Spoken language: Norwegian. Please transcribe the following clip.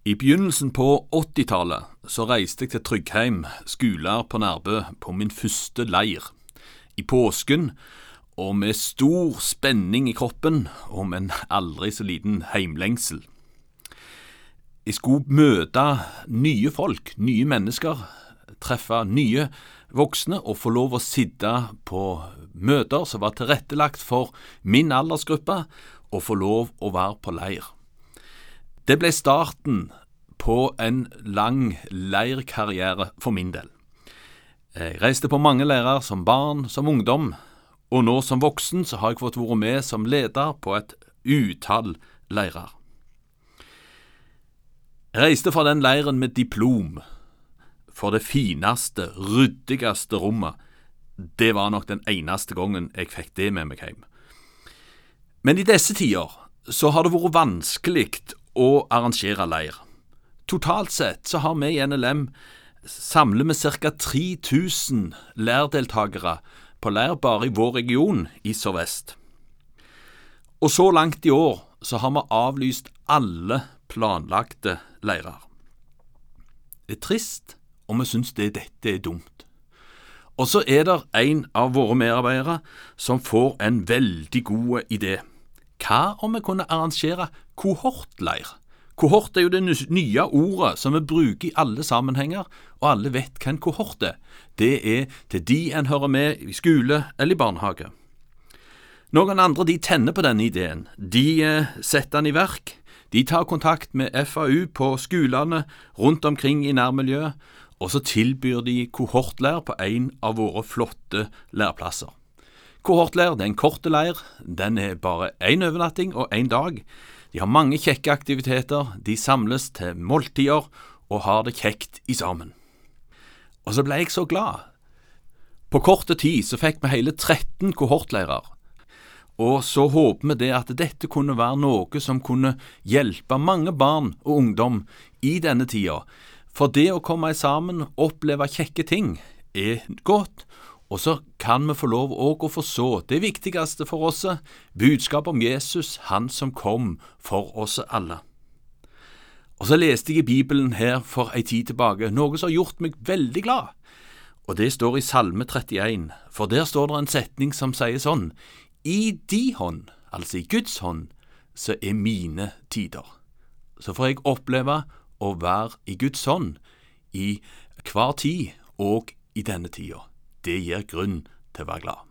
I begynnelsen på 80-tallet så reiste jeg til Tryggheim skoler på Nærbø på min første leir. I påsken, og med stor spenning i kroppen, om en aldri så liten heimlengsel. Jeg skulle møte nye folk, nye mennesker, treffe nye voksne og få lov å sitte på møter som var tilrettelagt for min aldersgruppe, og få lov å være på leir. Det ble starten på en lang leirkarriere for min del. Jeg reiste på mange leirer som barn, som ungdom, og nå som voksen så har jeg fått være med som leder på et utall leirer. Jeg reiste fra den leiren med diplom for det fineste, ryddigste rommet. Det var nok den eneste gangen jeg fikk det med meg hjem. Men i disse tider så har det vært vanskelig å arrangere leir. Totalt sett så har vi i NLM samler vi ca. 3000 lærdeltakere på leir bare i vår region i Sør-Vest. Og så langt i år så har vi avlyst alle planlagte leirer. Det er trist, og vi syns det, dette er dumt. Og så er det en av våre medarbeidere som får en veldig god idé. Hva om vi kunne arrangere kohortleir? Kohort er jo det nye ordet som vi bruker i alle sammenhenger, og alle vet hva en kohort er. Det er til de en hører med i skole eller i barnehage. Noen andre de tenner på denne ideen. De eh, setter den i verk. De tar kontakt med FAU på skolene rundt omkring i nærmiljøet, og så tilbyr de kohortleir på en av våre flotte lærplasser. Kohortleir det er en kort leir. Den er bare én overnatting og én dag. De har mange kjekke aktiviteter, de samles til måltider og har det kjekt i sammen. Og så ble jeg så glad. På korte tid så fikk vi hele 13 kohortleirer. Og så håper vi det at dette kunne være noe som kunne hjelpe mange barn og ungdom i denne tida. For det å komme sammen oppleve kjekke ting er godt, og så kan vi få lov òg å forstå det viktigste for oss, budskapet om Jesus, Han som kom for oss alle. Og så leste jeg i Bibelen her for ei tid tilbake noe som har gjort meg veldig glad. Og det står i Salme 31, for der står det en setning som sier sånn I di hånd, altså i Guds hånd, så er mine tider. Så får jeg oppleve å være i Guds hånd i hver tid og i denne tida det gir grunn til å være glad.